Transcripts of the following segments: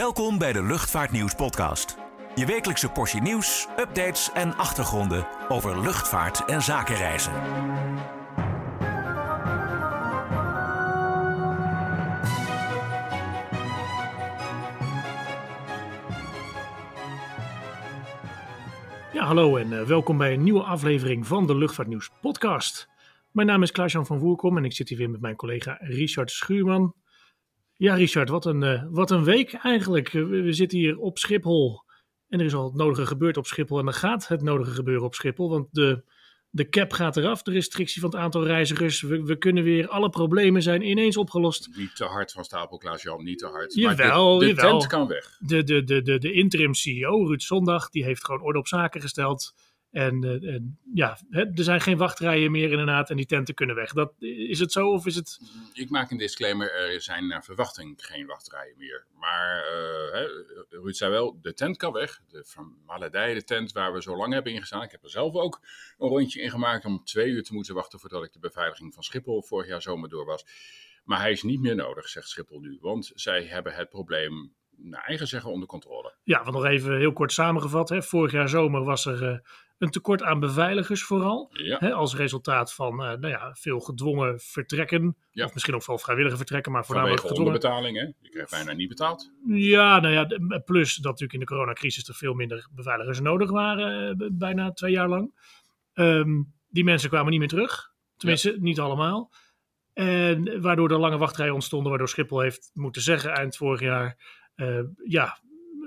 Welkom bij de Luchtvaartnieuws podcast. Je wekelijkse portie nieuws, updates en achtergronden over luchtvaart en zakenreizen. Ja, hallo en eh, welkom bij een nieuwe aflevering van de Luchtvaartnieuws podcast. Mijn naam is Klaas-Jan van Voerkom en ik zit hier weer met mijn collega Richard Schuurman. Ja, Richard, wat een, eh, wat een week eigenlijk. We, we zitten hier op Schiphol en er is al het nodige gebeurd op Schiphol en er gaat het nodige gebeuren op Schiphol, want de, de cap gaat eraf, de restrictie van het aantal reizigers. We, we kunnen weer, alle problemen zijn ineens opgelost. Niet te hard van stapel, Klaas-Jan, niet te hard. Jawel, maar de, de jawel. tent kan weg. De, de, de, de, de interim CEO, Ruud Zondag, die heeft gewoon orde op zaken gesteld. En, eh, en ja, hè, er zijn geen wachtrijen meer inderdaad en die tenten kunnen weg. Dat, is het zo of is het... Ik maak een disclaimer, er zijn naar verwachting geen wachtrijen meer. Maar eh, hè, Ruud zei wel, de tent kan weg. De Van tent waar we zo lang hebben ingestaan. Ik heb er zelf ook een rondje in gemaakt om twee uur te moeten wachten voordat ik de beveiliging van Schiphol vorig jaar zomer door was. Maar hij is niet meer nodig, zegt Schiphol nu. Want zij hebben het probleem naar eigen zeggen onder controle. Ja, want nog even heel kort samengevat. Hè. Vorig jaar zomer was er eh, een tekort aan beveiligers vooral. Ja, Hè, als resultaat van eh, nou ja, veel gedwongen vertrekken. Ja. Of misschien ook wel vrijwillige vertrekken, maar voornamelijk vanwege gedwongen. onderbetaling. Hè? Je krijgt bijna niet betaald. Ja, nou ja, plus dat natuurlijk in de coronacrisis er veel minder beveiligers nodig waren, eh, bijna twee jaar lang. Ehm, die mensen kwamen niet meer terug, tenminste niet allemaal. En waardoor er lange wachtrijen ontstonden, waardoor Schiphol heeft moeten zeggen eind vorig jaar, ja,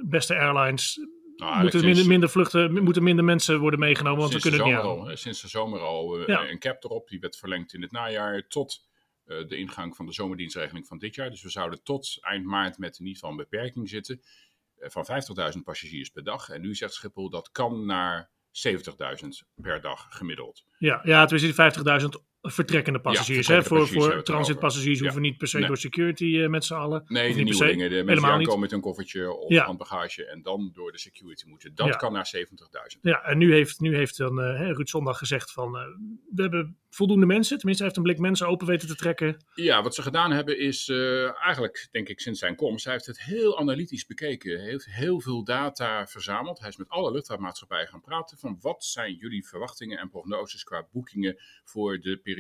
beste airlines, Nou, moeten sinds- minder, minder vluchten, moeten minder mensen worden meegenomen, want we kunnen het niet aan. sinds de zomer al eh, Ja. een cap erop. Die werd verlengd in het najaar tot eh, de ingang van de zomerdienstregeling van dit jaar. Dus we zouden tot eind maart met in ieder geval een beperking zitten eh, van 50.000 passagiers per dag. En nu zegt Schiphol dat kan naar 70.000 per dag gemiddeld. Ja, ja het is die 50.000 vertrekkende passagiers. hè, voor passagiers voor transitpassagiers hoeven niet per se Nee. door security eh, met z'n allen. Nee, de nieuwelingen, de mensen die aankomen met een koffertje of Ja. handbagage en dan door de security moeten. Dat kan naar 70.000. Ja, en nu heeft, nu heeft dan eh, Ruud Zondag gezegd van eh, we hebben voldoende mensen. Tenminste, hij heeft een blik mensen open weten te trekken. Ja, wat ze gedaan hebben is eigenlijk, denk ik, sinds zijn komst. Hij heeft het heel analytisch bekeken. Hij heeft heel veel data verzameld. Hij is met alle luchtvaartmaatschappijen gaan praten van wat zijn jullie verwachtingen en prognoses qua boekingen voor de periode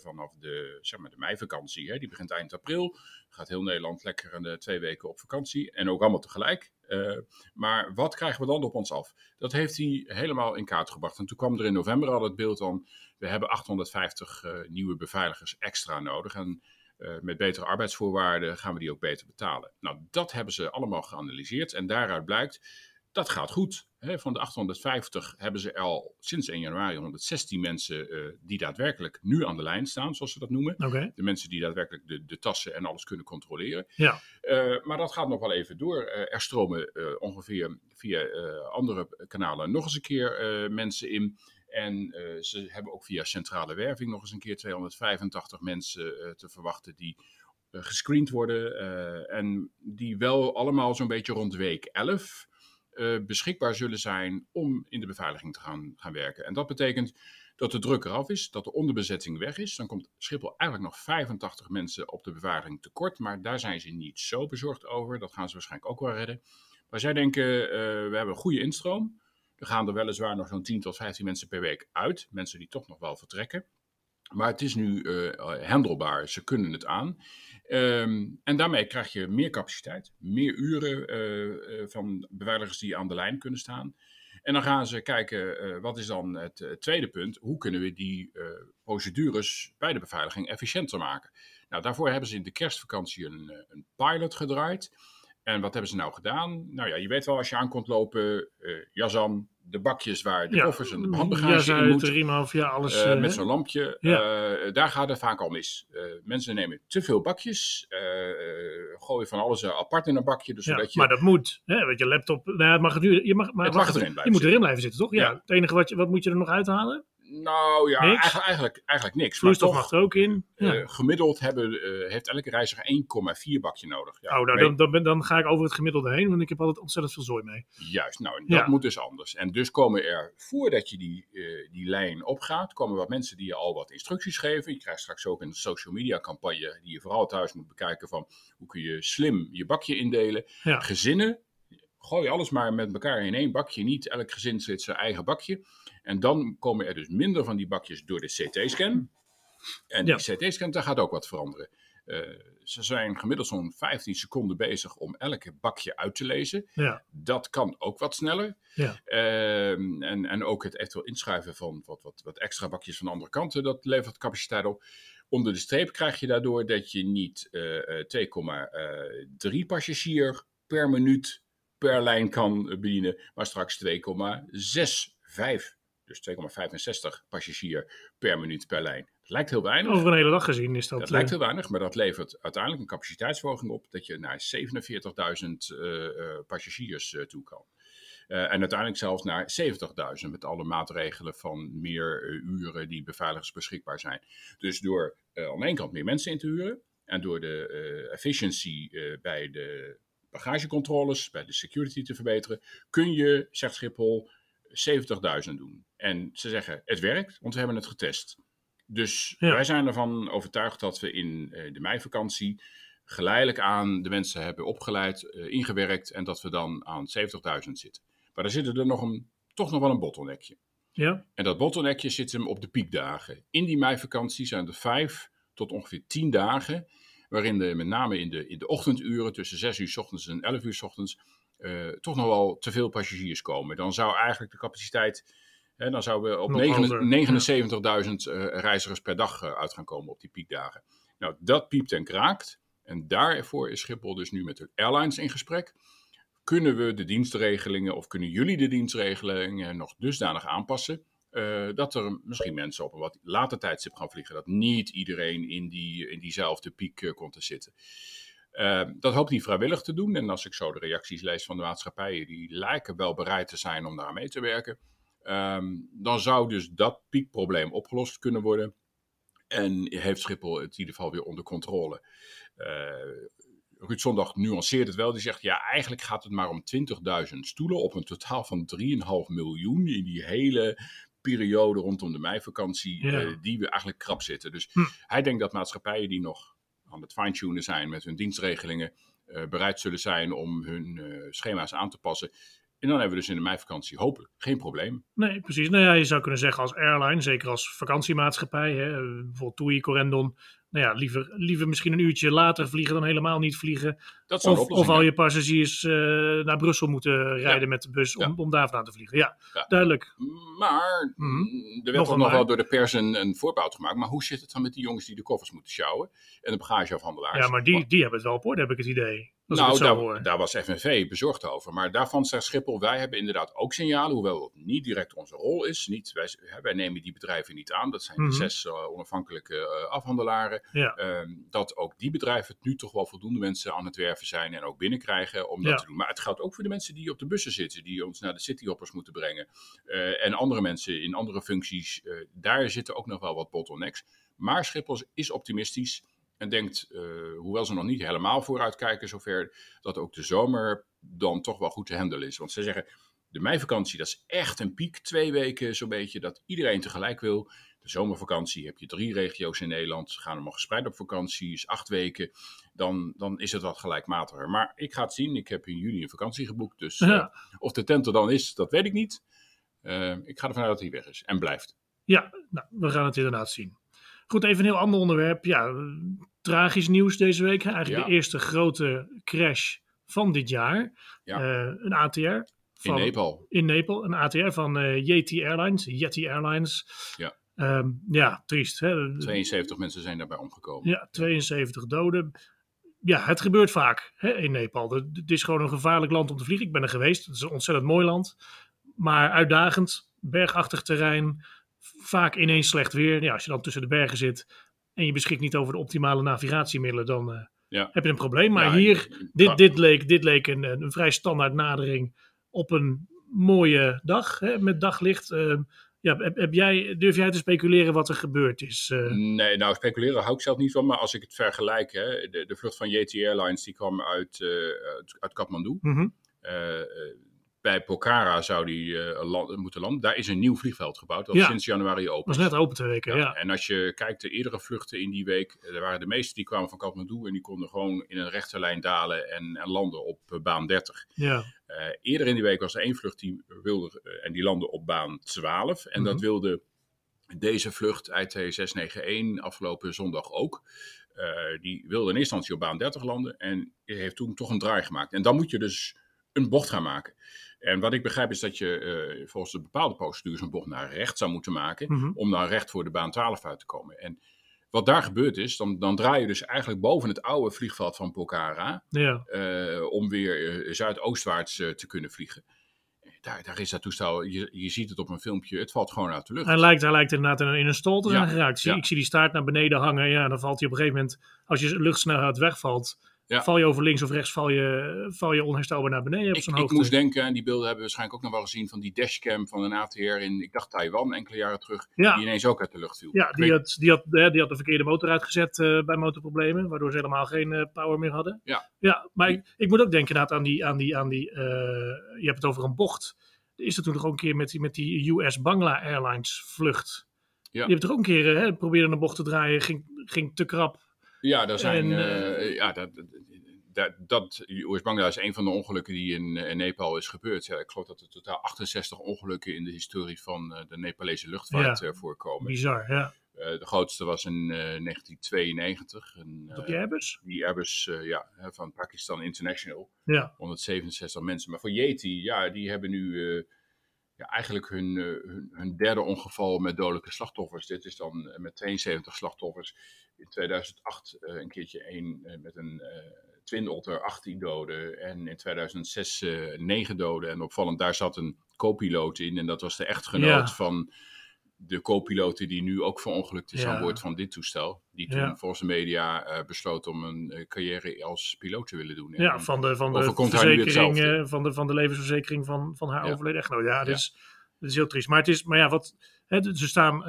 vanaf de, zeg maar, de meivakantie. Hè? Die begint eind april. Gaat heel Nederland lekker een, eh, twee weken op vakantie. En ook allemaal tegelijk. Eh, maar wat krijgen we dan op ons af? Dat heeft hij helemaal in kaart gebracht. En toen kwam er in november al het beeld van, we hebben 850 eh, nieuwe beveiligers extra nodig. En met betere arbeidsvoorwaarden gaan we die ook beter betalen. Nou, dat hebben ze allemaal geanalyseerd. En daaruit blijkt, dat gaat goed. Hè, van de 850 hebben ze al sinds 1 januari 116 mensen eh, die daadwerkelijk nu aan de lijn staan, zoals ze dat noemen. De mensen die daadwerkelijk de, de tassen en alles kunnen controleren. Ja. Eh, maar dat gaat nog wel even door. Eh, er stromen ongeveer via andere kanalen nog eens een keer mensen in. En ze hebben ook via centrale werving nog eens een keer 285 mensen te verwachten die gescreend worden. en die wel allemaal zo'n beetje rond week 11 eh, beschikbaar zullen zijn om in de beveiliging te gaan, gaan werken. En dat betekent dat de druk eraf is, dat de onderbezetting weg is. Dan komt Schiphol eigenlijk nog 85 mensen op de beveiliging tekort. Maar daar zijn ze niet zo bezorgd over. Dat gaan ze waarschijnlijk ook wel redden. Maar zij denken, eh, we hebben een goede instroom. Er gaan er weliswaar nog zo'n 10 tot 15 mensen per week uit. Mensen die toch nog wel vertrekken. Maar het is nu eh handelbaar. Ze kunnen het aan. Ehm, en daarmee krijg je meer capaciteit. Meer uren eh, eh, van beveiligers die aan de lijn kunnen staan. En dan gaan ze kijken, wat is dan het tweede punt? Hoe kunnen we die procedures bij de beveiliging efficiënter maken? Nou, daarvoor hebben ze in de kerstvakantie een, een pilot gedraaid. En wat hebben ze nou gedaan? Nou ja, je weet wel, als je aankomt lopen, eh jas aan, de bakjes waar de ja. koffers en de Ja, handbagage in uit, moet. de riem af, ja, alles. Eh, eh, met zo'n lampje. Ja. Eh, daar gaat het vaak al mis. Eh, mensen nemen te veel bakjes. eh, eh, gooien van alles eh, apart in een bakje. Dus ja, zodat je, Maar dat moet. Hè, want je laptop, nou, het mag, het, je mag, maar Het mag erin blijven Je moet erin blijven zitten, toch? Ja. Ja. Het enige wat, je, wat moet je er nog uithalen? Nou ja, eigenlijk, eigenlijk, eigenlijk niks. Vloeistof toch, mag er ook in. Ja. eh, gemiddeld hebben, eh, heeft elke reiziger 1,4 bakje nodig. Ja, oh, nou, dan, dan, ben- dan ga ik over het gemiddelde heen, want ik heb altijd ontzettend veel zooi mee. Juist, nou, dat Ja. moet dus anders. En dus komen er, voordat je die, eh, die lijn opgaat, komen wat mensen die je al wat instructies geven. Je krijgt straks ook een social media campagne die je vooral thuis moet bekijken van hoe kun je slim je bakje indelen. Ja. Gezinnen, gooi alles maar met elkaar in één bakje. Niet elk gezin zit zijn eigen bakje. En dan komen er dus minder van die bakjes door de CT-scan. En Ja. die CT-scan, daar gaat ook wat veranderen. Eh, ze zijn gemiddeld zo'n 15 seconden bezig om elke bakje uit te lezen. Ja, Dat kan ook wat sneller. ja. Ehm, en, en ook het eventueel inschrijven van wat, wat, wat extra bakjes van de andere kanten, dat levert capaciteit op. Onder de streep krijg je daardoor dat je niet eh, eh, 2,3 passagier per minuut per lijn kan eh, bedienen, maar straks 2,65. Dus 2,65 passagier per minuut per lijn. Dat lijkt heel weinig. Over een hele dag gezien is dat... Dat eh, lijkt heel weinig, maar dat levert uiteindelijk een capaciteitsverhoging op dat je naar 47.000 eh, eh, passagiers eh, toe kan. Eh, en uiteindelijk zelfs naar 70.000 met alle maatregelen van meer eh, uren die beveiligers beschikbaar zijn. Dus door eh, aan de ene kant meer mensen in te huren en door de eh efficiency eh, bij de bagagecontroles, bij de security te verbeteren, kun je, zegt Schiphol, 70.000 doen. En ze zeggen, het werkt, want we hebben het getest. Dus Ja. wij zijn ervan overtuigd dat we in eh, de meivakantie geleidelijk aan de mensen hebben opgeleid, eh, ingewerkt en dat we dan aan 70.000 zitten. Maar er zit er nog een, toch nog wel een bottleneckje. Ja, En dat bottleneckje zit hem op de piekdagen. In die meivakantie zijn er vijf tot ongeveer tien dagen, waarin er met name in de, in de ochtenduren tussen 6 uur s ochtends en 11 uur s ochtends eh, toch nog wel te veel passagiers komen. Dan zou eigenlijk de capaciteit, hè, dan zouden we op Nog negen- hoger, 79.000 eh, reizigers per dag eh, uit gaan komen op die piekdagen. Nou, dat piept en kraakt. En daarvoor is Schiphol dus nu met de airlines in gesprek. Kunnen we de dienstregelingen of kunnen jullie de dienstregelingen nog dusdanig aanpassen eh, dat er misschien mensen op een wat later tijdstip gaan vliegen. Dat niet iedereen in, die, in diezelfde piek eh, komt te zitten. Eh, dat hoopt hij vrijwillig te doen. En als ik zo de reacties lees van de maatschappijen, die lijken wel bereid te zijn om daar mee te werken. Ehm, dan zou dus dat piekprobleem opgelost kunnen worden. En heeft Schiphol het in ieder geval weer onder controle. Ruud Zondag nuanceert het wel. Die zegt, ja, eigenlijk gaat het maar om 20.000 stoelen op een totaal van 3,5 miljoen in die hele periode rondom de meivakantie, Ja. eh, die we eigenlijk krap zitten. Dus Hm. hij denkt dat maatschappijen die nog aan het fine-tunen zijn met hun dienstregelingen, eh, bereid zullen zijn om hun eh, schema's aan te passen. En dan hebben we dus in de meivakantie hopelijk geen probleem. nee, precies. Nou ja, je zou kunnen zeggen als airline, zeker als vakantiemaatschappij, hè, bijvoorbeeld TUI, Corendon, nou ja, liever, liever misschien een uurtje later vliegen dan helemaal niet vliegen. Dat zou Of, al je passagiers eh, naar Brussel moeten rijden met de bus om, Ja. om daar vandaan te vliegen. Ja, Ja. duidelijk. Maar Mhm. er werd Nog nog wel door de pers een, een voorbouw gemaakt. Maar hoe zit het dan met die jongens die de koffers moeten sjouwen? En de bagageafhandelaars? Ja, maar die, die hebben het wel op orde, heb ik het idee. Nou, het daar, daar was FNV bezorgd over. Maar daarvan zegt Schiphol, wij hebben inderdaad ook signalen, hoewel het niet direct onze rol is. Niet, wij, wij nemen die bedrijven niet aan. Dat zijn Mhm. de zes eh, onafhankelijke eh, afhandelaren. Ja. Ehm, dat ook die bedrijven nu toch wel voldoende mensen aan het werven zijn en ook binnenkrijgen om dat Ja. te doen. Maar het geldt ook voor de mensen die op de bussen zitten, die ons naar de cityhoppers moeten brengen. Eh, en andere mensen in andere functies. daar zitten ook nog wel wat bottlenecks. Maar Schiphol is optimistisch en denkt, eh, hoewel ze nog niet helemaal vooruit kijken zover, dat ook de zomer dan toch wel goed te handelen is. Want ze zeggen, de meivakantie, dat is echt een piek, twee weken zo'n beetje, dat iedereen tegelijk wil. De zomervakantie heb je drie regio's in Nederland, ze gaan allemaal gespreid op vakantie, is acht weken. Dan, dan is het wat gelijkmatiger. Maar ik ga het zien, ik heb in juli een vakantie geboekt, dus eh, of de tent er dan is, dat weet ik niet. Eh, ik ga ervan uit dat hij weg is en blijft. Ja, nou, we gaan het inderdaad zien. Goed, even een heel ander onderwerp. Ja, tragisch nieuws deze week. Eigenlijk Ja. de eerste grote crash van dit jaar. Ja. Eh, een ATR. In Van, Nepal. In Nepal, een ATR van eh, Yeti Airlines. Yeti Airlines. Ja. Ehm, ja, triest. Hè? 72 mensen zijn daarbij omgekomen. Ja, 72 doden. Ja, het gebeurt vaak hè, in Nepal. Het is gewoon een gevaarlijk land om te vliegen. Ik ben er geweest. Het is een ontzettend mooi land. Maar uitdagend, bergachtig terrein. Vaak ineens slecht weer. Ja, als je dan tussen de bergen zit en je beschikt niet over de optimale navigatiemiddelen, dan eh, Ja. heb je een probleem. Maar Ja, hier, dit, dit, leek, dit leek een, een vrij standaard nadering op een mooie dag hè, met daglicht. Eh, Ja, heb, heb jij, durf jij te speculeren wat er gebeurd is? Uh... Nee, nou speculeren hou ik zelf niet van. Maar als ik het vergelijk, hè, de, de vlucht van Yeti Airlines die kwam uit, uh, uit Kathmandu. Uh, bij Pokhara zou die land, moeten landen. Daar is een nieuw vliegveld gebouwd, dat ja. sinds januari open is. Dat is net open twee weken, ja. ja. En als je kijkt, de eerdere vluchten in die week, er waren de meeste die kwamen van Kathmandu en die konden gewoon in een rechte lijn dalen en, en landen op baan 30. Ja. Uh, eerder in die week was er één vlucht die wilde, uh, en die landde op baan 12. En mm -hmm. dat wilde deze vlucht IT 691 afgelopen zondag ook. Uh, die wilde in eerste instantie op baan 30 landen en heeft toen toch een draai gemaakt. En dan moet je dus een bocht gaan maken. En wat ik begrijp is dat je volgens de bepaalde procedures een bocht naar rechts zou moeten maken. Mhm. Om dan recht voor de baan 12 uit te komen. En wat daar gebeurd is, dan, dan draai je dus eigenlijk boven het oude vliegveld van Pokhara. Ja. Uh, om weer uh, zuidoostwaarts uh, te kunnen vliegen. Daar, daar is dat toestel, je, je ziet het op een filmpje, het valt gewoon uit de lucht. Hij lijkt, hij lijkt inderdaad in een, in een stol te zijn Ja, geraakt. Zie- ja. Ik zie die staart naar beneden hangen. Ja, dan valt hij op een gegeven moment, als je luchtsnelheid wegvalt, Ja. val je over links of rechts, val je, val je onherstelbaar naar beneden op Ik, moest denken, en die beelden hebben we waarschijnlijk ook nog wel gezien, van die dashcam van een ATR in, ik dacht Taiwan, enkele jaren terug, Ja. die ineens ook uit de lucht viel. Ja, die weet- had, die, had, hè, die had de verkeerde motor uitgezet eh, bij motorproblemen, waardoor ze helemaal geen eh, power meer hadden. Ja. ja maar ik, ik moet ook denken inderdaad aan die, aan die, aan die eh, je hebt het over een bocht. Is er toen nog een keer met die, met die US Bangla Airlines vlucht? Ja. Je hebt er ook een keer, hè, probeerde een bocht te draaien, ging, ging te krap. Ja, daar zijn. En, eh, ja, dat, dat, dat US Bangla is een van de ongelukken die in, eh, in Nepal is gebeurd. Ja, ik geloof dat er totaal 68 ongelukken in de historie van eh, de Nepalese luchtvaart Ja. eh, voorkomen. Bizar, ja. Eh, de grootste was in eh, 1992. Een, Op eh, die Airbus? die Airbus eh, ja, van Pakistan International. Ja. 167 mensen. Maar voor Yeti, ja, die hebben nu eh, ja, eigenlijk hun, eh, hun, hun derde ongeval met dodelijke slachtoffers. Dit is dan eh, met 72 slachtoffers. In 2008 eh, een keertje één met een Twin Otter, 18 doden. En in 2006 eh 9 doden. En opvallend, daar zat een co-piloot in. En dat was de echtgenoot Ja. van de co-piloten die nu ook verongelukt is Ja. aan boord van dit toestel. Die toen Ja. volgens de media eh, besloot om een eh, carrière als piloot te willen doen. En Ja, van de, van de verzekering, eh, van de, van de levensverzekering van, van haar Ja. overleden echtgenoot. Ja, dat Ja. is, dat is heel triest. Maar het is, maar ja, wat, hè, ze staan,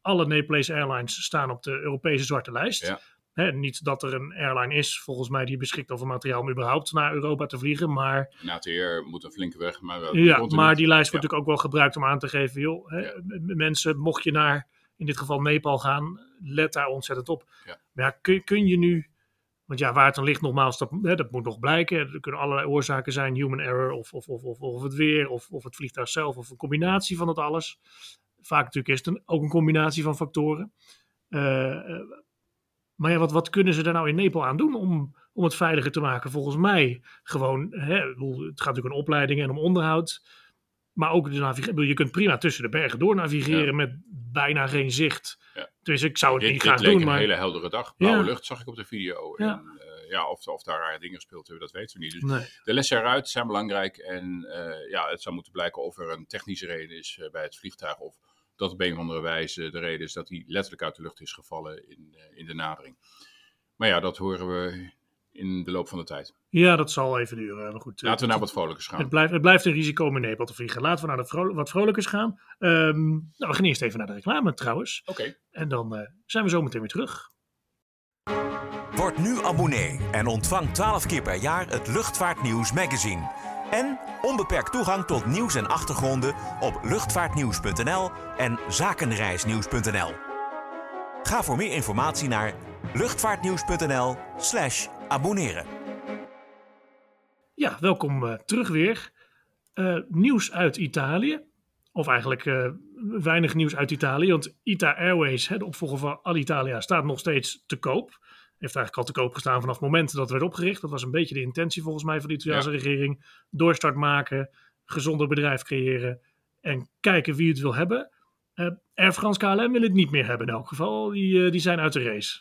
alle Nepalese airlines staan op de Europese zwarte lijst. Hè, niet dat er een airline is, volgens mij, die beschikt over materiaal om überhaupt naar Europa te vliegen. Maar, Een ATR moet een flinke weg, maar wel ja, maar die lijst wordt Ja. natuurlijk ook wel gebruikt om aan te geven, joh, hè, Ja. mensen, mocht je naar, in dit geval Nepal gaan, let daar ontzettend op. Ja. Maar ja, kun, kun je nu, want ja, waar het dan ligt, nogmaals, dat, hè, dat moet nog blijken. Er kunnen allerlei oorzaken zijn, human error, of, of, of, of, of het weer, of, of het vliegtuig zelf, of een combinatie van het alles. Vaak natuurlijk is het een, ook een combinatie van factoren. Eh, maar ja, wat, wat kunnen ze daar nou in Nepal aan doen om, om het veiliger te maken? Volgens mij gewoon, hè, het gaat natuurlijk om opleidingen en om onderhoud. Maar ook de navigatie. Je kunt prima tussen de bergen door navigeren Ja. met bijna geen zicht. Ja. Dus ik zou het Dit, niet dit graag leek doen. een hele heldere dag. Blauwe Ja. lucht zag ik op de video. Ja. En, eh, ja, of, of daar rare dingen gespeeld hebben, dat weten we niet. Dus nee. de lessen eruit zijn belangrijk. En eh, ja, het zou moeten blijken of er een technische reden is eh, bij het vliegtuig. Of dat op een of andere wijze de reden is dat hij letterlijk uit de lucht is gevallen in, eh, in de nadering. Maar ja, dat horen we in de loop van de tijd. Ja, dat zal even duren. Maar goed, Laten we eh, naar wat vrolijkers gaan. het, blijft, het blijft een risico om in Nepal te vliegen. Laten we naar de wat vrolijkers gaan. Ehm, nou, we gaan eerst even naar de reclame trouwens. Oké. En dan eh, zijn we zo meteen weer terug. Word nu abonnee en ontvang 12 keer per jaar het Luchtvaartnieuws magazine. En onbeperkt toegang tot nieuws en achtergronden op luchtvaartnieuws.nl en zakenreisnieuws.nl. Ga voor meer informatie naar luchtvaartnieuws.nl slash abonneren. Ja, welkom eh, terug weer. Eh, nieuws uit Italië. Of eigenlijk eh, weinig nieuws uit Italië. Want ITA Airways, hè, de opvolger van Alitalia, staat nog steeds te koop. Heeft eigenlijk al te koop gestaan vanaf het moment dat het werd opgericht. Dat was een beetje de intentie volgens mij van de Italiaanse regering. Doorstart maken, gezonder bedrijf creëren en kijken wie het wil hebben. Eh Air France KLM wil het niet meer hebben in elk geval. Die, eh, die zijn uit de race.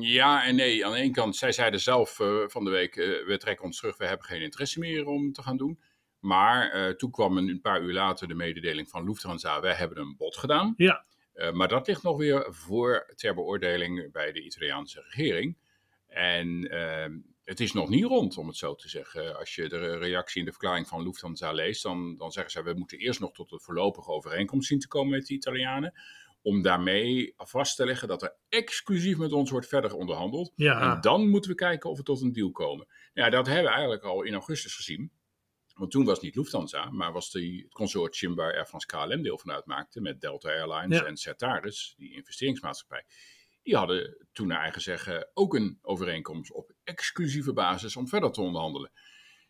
Ja en nee. Aan de ene kant, zij zeiden zelf eh, van de week, we trekken ons terug, we hebben geen interesse meer om te gaan doen. Maar toen kwam een, een paar uur later de mededeling van Lufthansa, wij hebben een bod gedaan. Ja. Eh, maar dat ligt nog weer voor ter beoordeling bij de Italiaanse regering. En ehm, het is nog niet rond, om het zo te zeggen. Als je de reactie in de verklaring van Lufthansa leest, dan, dan zeggen ze: we moeten eerst nog tot een voorlopige overeenkomst zien te komen met de Italianen. Om daarmee vast te leggen dat er exclusief met ons wordt verder onderhandeld. Ja. En dan moeten we kijken of we tot een deal komen. Ja, dat hebben we eigenlijk al in augustus gezien. Want toen was het niet Lufthansa, maar was die, het consortium waar Air France KLM deel van uitmaakte. Met Delta Airlines Ja. en Certares, die investeringsmaatschappij. Die hadden toen naar eigen zeggen ook een overeenkomst op exclusieve basis om verder te onderhandelen.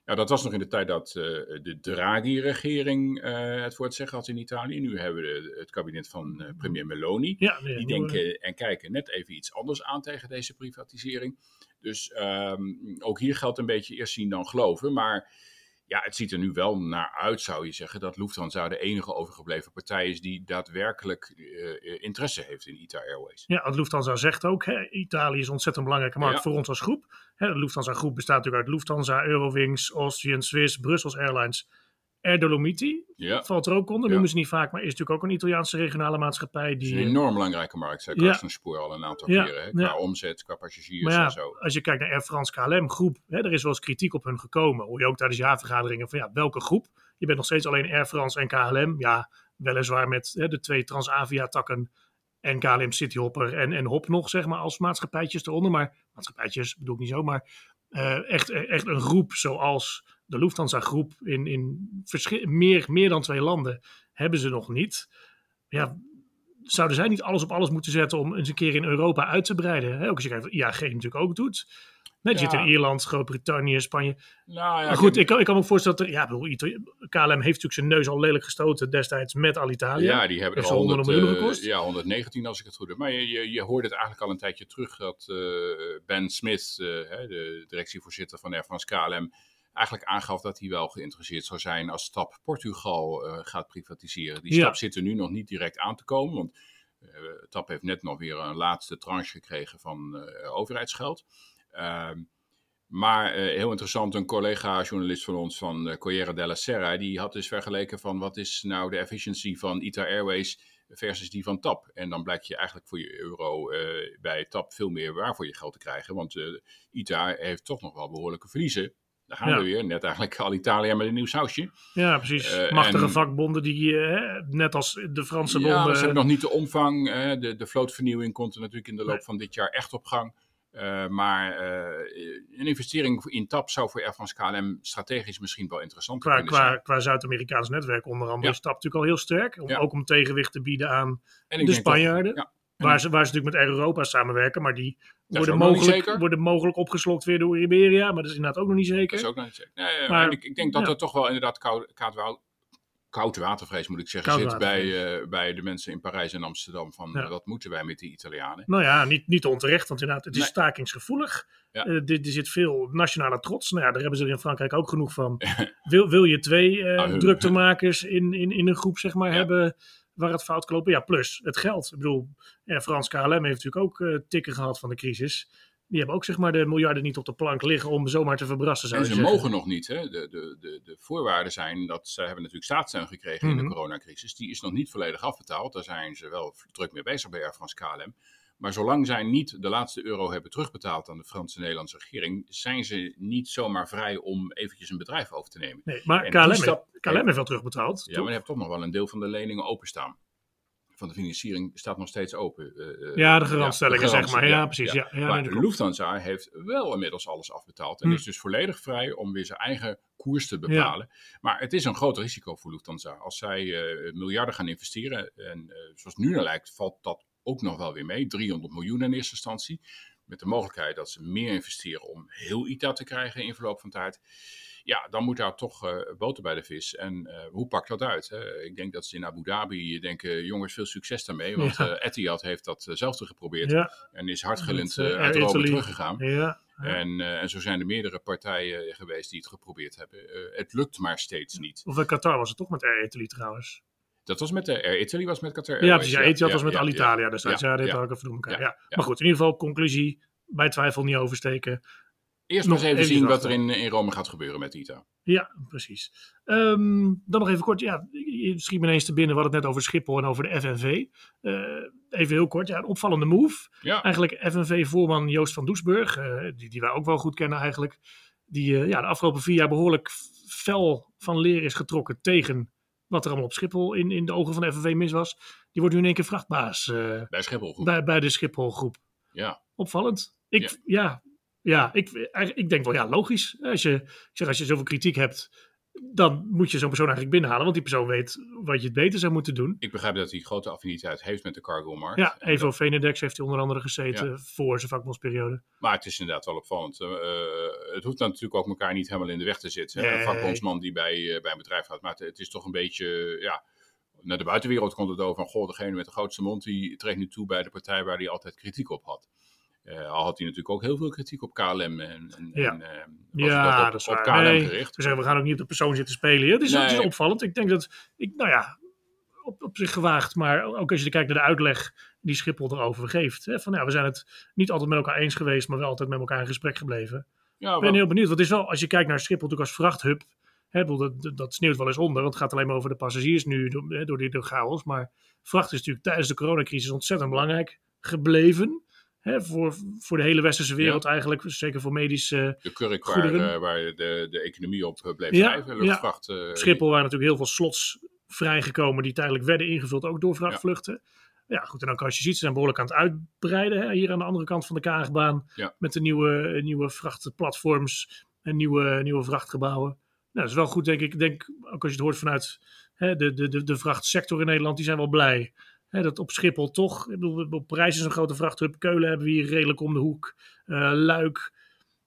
Ja, dat was nog in de tijd dat eh, de Draghi-regering eh, het voor het zeggen had in Italië. Nu hebben we het kabinet van eh, premier Meloni. Ja, nee, Die denken en kijken net even iets anders aan tegen deze privatisering. Dus ehm, ook hier geldt een beetje eerst zien dan geloven. Maar ja, het ziet er nu wel naar uit, zou je zeggen, dat Lufthansa de enige overgebleven partij is die daadwerkelijk eh, interesse heeft in ITA Airways. Ja, want Lufthansa zegt ook, hè, Italië is een ontzettend belangrijke markt Ja. voor ons als groep. Hè, de Lufthansa groep bestaat natuurlijk uit Lufthansa, Eurowings, Austrian, Swiss, Brussels Airlines, Air Dolomiti. Ja, Valt er ook onder, Ja. noemen ze niet vaak, maar is natuurlijk ook een Italiaanse regionale maatschappij. het is Die, een enorm belangrijke markt, zei Ja. Spoor al een aantal Ja, keren. Hè, qua ja. omzet, qua passagiers en zo. als je kijkt naar Air France KLM groep, hè, er is wel eens kritiek op hun gekomen. Hoor je ook tijdens jaarvergaderingen van ja, welke groep? Je bent nog steeds alleen Air France en KLM. Ja, weliswaar met hè, de twee Transavia takken en KLM Cityhopper en, en Hop nog, zeg maar, als maatschappijtjes eronder. Maar maatschappijtjes bedoel ik niet zo, maar eh, echt, echt een groep zoals de Lufthansa groep in, in meer, meer dan twee landen hebben ze nog niet. Ja, zouden zij niet alles op alles moeten zetten om eens een keer in Europa uit te breiden? Hè? Ook als je kijkt wat IAG natuurlijk ook doet. Nee, die Ja. zit in Ierland, Groot-Brittannië, Spanje. Nou ja, maar goed, ik- ik kan, ik kan me ook voorstellen dat er, ja, bedoel, KLM heeft natuurlijk zijn neus al lelijk gestoten destijds met Alitalia. Ja, die hebben er ze al 100 100, miljoen gekost? ja, 119 als ik het goed heb. Maar je, je, je hoorde het eigenlijk al een tijdje terug dat eh, Ben Smith, eh, hè, de directievoorzitter van Air France KLM, eigenlijk aangaf dat hij wel geïnteresseerd zou zijn als TAP Portugal eh, gaat privatiseren. Die Ja. stap zit er nu nog niet direct aan te komen, want eh, TAP heeft net nog weer een laatste tranche gekregen van eh, overheidsgeld. Ehm, maar heel interessant, een collega-journalist van ons van uh, Corriere della Sera, die had dus vergeleken van wat is nou de efficiency van ITA Airways versus die van TAP. En dan blijkt je eigenlijk voor je euro bij TAP veel meer waar voor je geld te krijgen, want eh, ITA heeft toch nog wel behoorlijke verliezen. Daar gaan Ja. we weer, net eigenlijk Alitalia met een nieuw sausje. Ja, precies. Eh, Machtige en- vakbonden die, eh, net als de Franse Ja, bonden... maar ze hebben nog niet de omvang. eh, de, de vlootvernieuwing komt er natuurlijk in de loop Nee. van dit jaar echt op gang. Eh, maar eh, een investering in TAP zou voor Air France KLM strategisch misschien wel interessant qua, kunnen qua, zijn. qua Zuid-Amerikaans netwerk onder andere Ja. is TAP natuurlijk al heel sterk. Om, Ja. Ook om tegenwicht te bieden aan de toch- Spanjaarden. ja, waar, ze, waar ze natuurlijk met Air Europa samenwerken. Maar die worden mogelijk, worden mogelijk opgeslokt weer door Iberia. Maar dat is inderdaad ook nog niet zeker. dat is ook nog niet zeker. Nee, Maar- ik, ik denk dat er toch wel inderdaad koud, koud, watervrees, moet ik zeggen, Koud zit bij, eh, bij de mensen in Parijs en Amsterdam. Van Ja. eh, wat moeten wij met die Italianen? Nou ja, niet, niet onterecht, want inderdaad, het is Nee. stakingsgevoelig. Ja. Eh, dit- er zit veel nationale trots. Nou ja, daar hebben ze er in Frankrijk ook genoeg van. wil, wil je twee hun- druktemakers in, in, in een groep, zeg maar, Ja. hebben waar het fout kan lopen? Ja, plus het geld. Ik bedoel, ja, Frans KLM heeft natuurlijk ook eh, tikken gehad van de crisis. Die hebben ook zeg maar de miljarden niet op de plank liggen om zomaar te verbrassen, zou En je ze zeggen. mogen nog niet. Hè? De, de, de, de voorwaarden zijn dat ze hebben natuurlijk staatssteun gekregen in Mhm. de coronacrisis. Die is nog niet volledig afbetaald. Daar zijn ze wel druk mee bezig bij Air France KLM. Maar zolang zij niet de laatste euro hebben terugbetaald aan de Franse en Nederlandse regering, zijn ze niet zomaar vrij om eventjes een bedrijf over te nemen. Nee, maar En KLM, heeft, stap- KLM heeft wel terugbetaald. Ja, toch? maar je hebt toch nog wel een deel van de leningen openstaan. Van de financiering staat nog steeds open. eh, eh, Ja, de garantstellingen, zeg maar. Ja, precies. Ja, ja, maar. Lufthansa heeft wel inmiddels alles afbetaald. En Hm. is dus volledig vrij om weer zijn eigen koers te bepalen. Maar het is een groot risico voor Lufthansa. Als zij eh, miljarden gaan investeren, en zoals nu naar lijkt, valt dat ook nog wel weer mee. 300 miljoen in eerste instantie. Met de mogelijkheid dat ze meer investeren om heel ITA te krijgen in verloop van tijd. Ja, dan moet daar toch eh, boter bij de vis. En eh, hoe pakt dat uit? Hè? Ik denk dat ze in Abu Dhabi denken, jongens, veel succes daarmee. Want Ja. eh, Etihad heeft dat zelf geprobeerd. Ja, En is Air uit Rome teruggegaan. ja. En, en zo zijn er meerdere partijen geweest die het geprobeerd hebben. Het lukt maar steeds niet. Of in Qatar was het toch met Air Italy trouwens. Dat was met de Air Italy, was met Qatar Ja, precies. Ja, was met ja, Alitalia destijds. Ja, ja, dit ja. had ik even door elkaar. Ja, Ja, ja. Maar goed, in ieder geval, conclusie. Bij twijfel niet oversteken. Eerst Nog eens even even zien wat er in, in Rome gaat gebeuren met ITA. Ja, precies. Ehm, dan nog even kort. Ja, je schiet me ineens te binnen. We hadden het net over Schiphol en over de FNV. Eh, even heel kort. Ja, een opvallende move. Ja, Eigenlijk FNV-voorman Joost van Doesburg, eh, die, die wij ook wel goed kennen eigenlijk. Die eh, ja, de afgelopen vier jaar behoorlijk fel van leer is getrokken tegen wat er allemaal op Schiphol in, in de ogen van de FNV mis was. Die wordt nu in één keer vrachtbaas eh, bij Schiphol bij, bij de Schiphol-groep. Ja, Opvallend. Ik, ja. Ja, ik, ik denk wel, ja, logisch. Als je, ik zeg, als je zoveel kritiek hebt, dan moet je zo'n persoon eigenlijk binnenhalen. Want die persoon weet wat je het beter zou moeten doen. ik begrijp dat hij grote affiniteit heeft met de cargo-markt. Ja, Evo dat- Venedex heeft hij onder andere gezeten voor zijn vakbondsperiode. Maar het is inderdaad wel opvallend. Eh, het hoeft dan natuurlijk ook elkaar niet helemaal in de weg te zitten. Nee. Een vakbondsman die bij, eh, bij een bedrijf gaat. Maar het, is toch een beetje, ja... Naar de buitenwereld komt het over van, goh, degene met de grootste mond, die treedt nu toe bij de partij waar hij altijd kritiek op had. Eh, al had hij natuurlijk ook heel veel kritiek op KLM en, en, Ja. en, was Ja, dat op, dat op. KLM Nee, gericht. We zeggen, we gaan ook niet op de persoon zitten spelen. hier. Het is, het is Nee. opvallend. Ik denk dat, ik, nou ja, op, op zich gewaagd. Maar ook als je kijkt naar de uitleg die Schiphol erover geeft. Hè, van ja, we zijn het niet altijd met elkaar eens geweest, maar wel altijd met elkaar in gesprek gebleven. Ja, Ik ben heel benieuwd. Want het is wel, als je kijkt naar Schiphol natuurlijk als vrachthub. Hè, dat, dat, sneeuwt wel eens onder. Want het gaat alleen maar over de passagiers nu door, hè, door die chaos. Maar vracht is natuurlijk tijdens de coronacrisis ontzettend belangrijk gebleven. Hè, voor, voor de hele westerse wereld eigenlijk. Zeker voor medische de kurk waar, de, de economie op eh, bleef Ja, drijven. ja. Luchtvracht. eh, Schiphol waren natuurlijk heel veel slots vrijgekomen die tijdelijk werden ingevuld, ook door vrachtvluchten. Ja. goed, en ook als je ziet, ze zijn behoorlijk aan het uitbreiden. Hè, hier aan de andere kant van de Kaagbaan. Met de nieuwe, nieuwe vrachtplatforms en nieuwe, nieuwe vrachtgebouwen. Nou, dat is wel goed, denk ik. Ik Denk, ook als je het hoort vanuit hè, de, de, de, de vrachtsector in Nederland, die zijn wel blij. Hè, dat op Schiphol toch, ik bedoel, op Parijs is een grote vrachthub. Keulen hebben we hier redelijk om de hoek. Eh, Luik.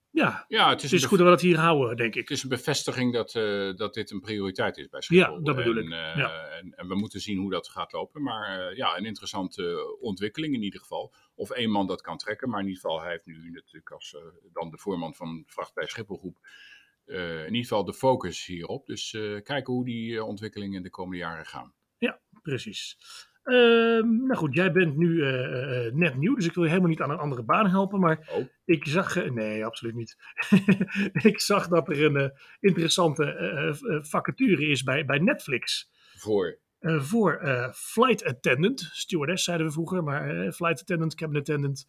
Ja, ja, het is, het een is goed dat we dat hier houden, denk ik. Het is een bevestiging dat, eh, dat dit een prioriteit is bij Schiphol. Ja, dat bedoel en, ik, eh, ja. en, en we moeten zien hoe dat gaat lopen. Maar ja, een interessante ontwikkeling in ieder geval. Of één man dat kan trekken. Maar in ieder geval, hij heeft nu natuurlijk als dan de voorman van Vracht bij Schipholgroep... in ieder geval de focus hierop. Dus kijken hoe die ontwikkelingen de komende jaren gaan. Precies. Ehm, nou goed, jij bent nu eh, eh, net nieuw, dus ik wil je helemaal niet aan een andere baan helpen. Maar Oh. ik zag, eh, nee, absoluut niet. ik zag dat er een eh, interessante eh, eh, vacature is bij, bij Netflix. Voor, eh, voor eh, flight attendant, stewardess zeiden we vroeger, maar eh, flight attendant, cabin attendant.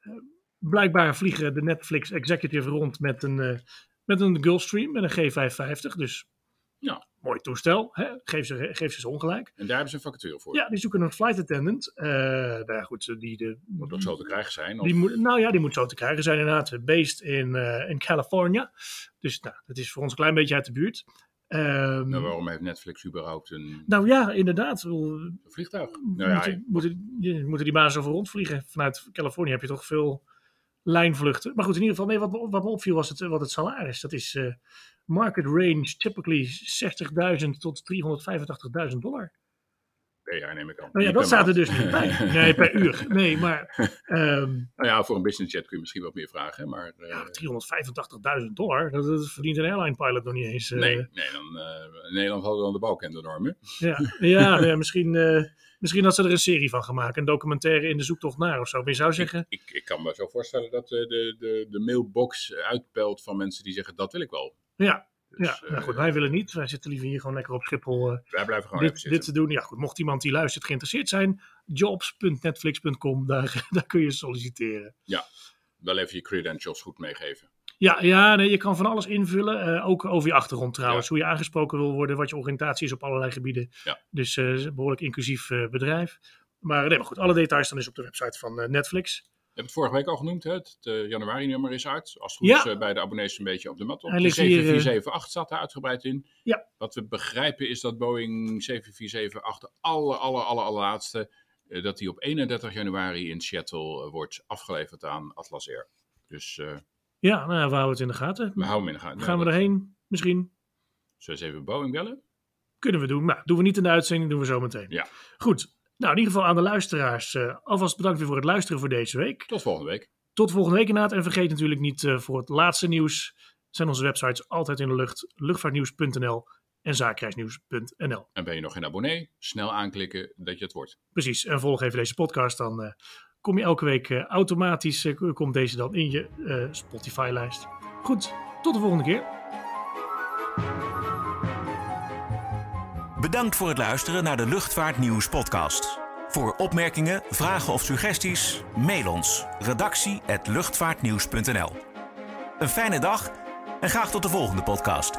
Eh, blijkbaar vliegen de Netflix executive rond met een, eh, met een Gulfstream, met een G550. Dus Ja. Mooi toestel, hè? Geef, ze, geef ze ze ongelijk. en daar hebben ze een vacature voor. Ja, die zoeken een flight attendant. Eh nou ja, goed, die, de, Moet ook zo te krijgen zijn. Of, die moet, nou ja, die moet zo te krijgen zijn inderdaad. Based in, eh, in California. Dus nou, dat is voor ons een klein beetje uit de buurt. Ehm, nou, waarom heeft Netflix überhaupt een nou ja, inderdaad. Bedoel, vliegtuig? Nou ja, moeten, moeten, je- moeten die bazen over rondvliegen. Vanuit Californië heb je toch veel lijnvluchten. Maar goed, in ieder geval, nee, wat, me- wat me opviel was het, wat het salaris. Dat is eh, market range typically 60.000 tot 385.000 dollar. per jaar neem ik aan. Nou ja, dat staat er dus niet bij. Nee, per uur. Nee, maar ehm, Nou ja, voor een business jet kun je misschien wat meer vragen. Maar eh, ja, 385.000 dollar, dat, dat verdient een airline pilot nog niet eens. eh. nee, nee dan, eh, in Nederland hadden we dan de bouwkende hè? Ja, ja, nou ja, misschien, eh, misschien dat ze er een serie van gaan maken. Een documentaire in de zoektocht naar of zo. Maar je zou zeggen, Ik, ik kan me zo voorstellen dat eh, de, de, de mailbox uitpelt van mensen die zeggen dat wil ik wel. Ja, Dus, ja nou eh, goed, wij willen niet. Wij zitten liever hier gewoon lekker op Schiphol eh, wij blijven gewoon dit, dit te doen. Ja goed, mocht iemand die luistert geïnteresseerd zijn, jobs.netflix.com, daar, daar kun je solliciteren. Wel even je credentials goed meegeven. Ja, ja nee, je kan van alles invullen. eh, ook over je achtergrond trouwens. Hoe je aangesproken wil worden, wat je oriëntatie is op allerlei gebieden. Ja. Dus eh, een behoorlijk inclusief eh, bedrijf. Maar, nee, maar goed, alle details dan is op de website van eh, Netflix. Ik heb het vorige week al genoemd, hè? het eh, januari-nummer is uit. Als het goed Ja. is eh, bij de abonnees een beetje op de mat op. Hij De ligt hier, eh, 7478 staat daar uitgebreid in. Ja. Wat we begrijpen is dat Boeing 7478, de aller, aller, aller, allerlaatste, eh, dat die op 31 januari in Seattle wordt afgeleverd aan Atlas Air. Dus Ja, nou, we houden het in de gaten. we houden hem in de gaten. Gaan we erheen? Misschien Zullen we eens even Boeing bellen? kunnen we doen. Maar doen we niet in de uitzending, doen we zo meteen. Ja. Goed. Nou, in ieder geval aan de luisteraars. eh, alvast bedankt weer voor het luisteren voor deze week. Tot volgende week. Tot volgende week inderdaad. En vergeet natuurlijk niet eh, voor het laatste nieuws. Zijn onze websites altijd in de lucht. Luchtvaartnieuws.nl en zaakreisnieuws.nl. En ben je nog geen abonnee? Snel aanklikken dat je het wordt. Precies. En volg even deze podcast. Dan eh, kom je elke week automatisch. komt deze dan in je Spotify-lijst. Goed, tot de volgende keer. Bedankt voor het luisteren naar de Luchtvaartnieuws podcast. Voor opmerkingen, vragen of suggesties, mail ons redactie@luchtvaartnieuws.nl. Een fijne dag en graag tot de volgende podcast.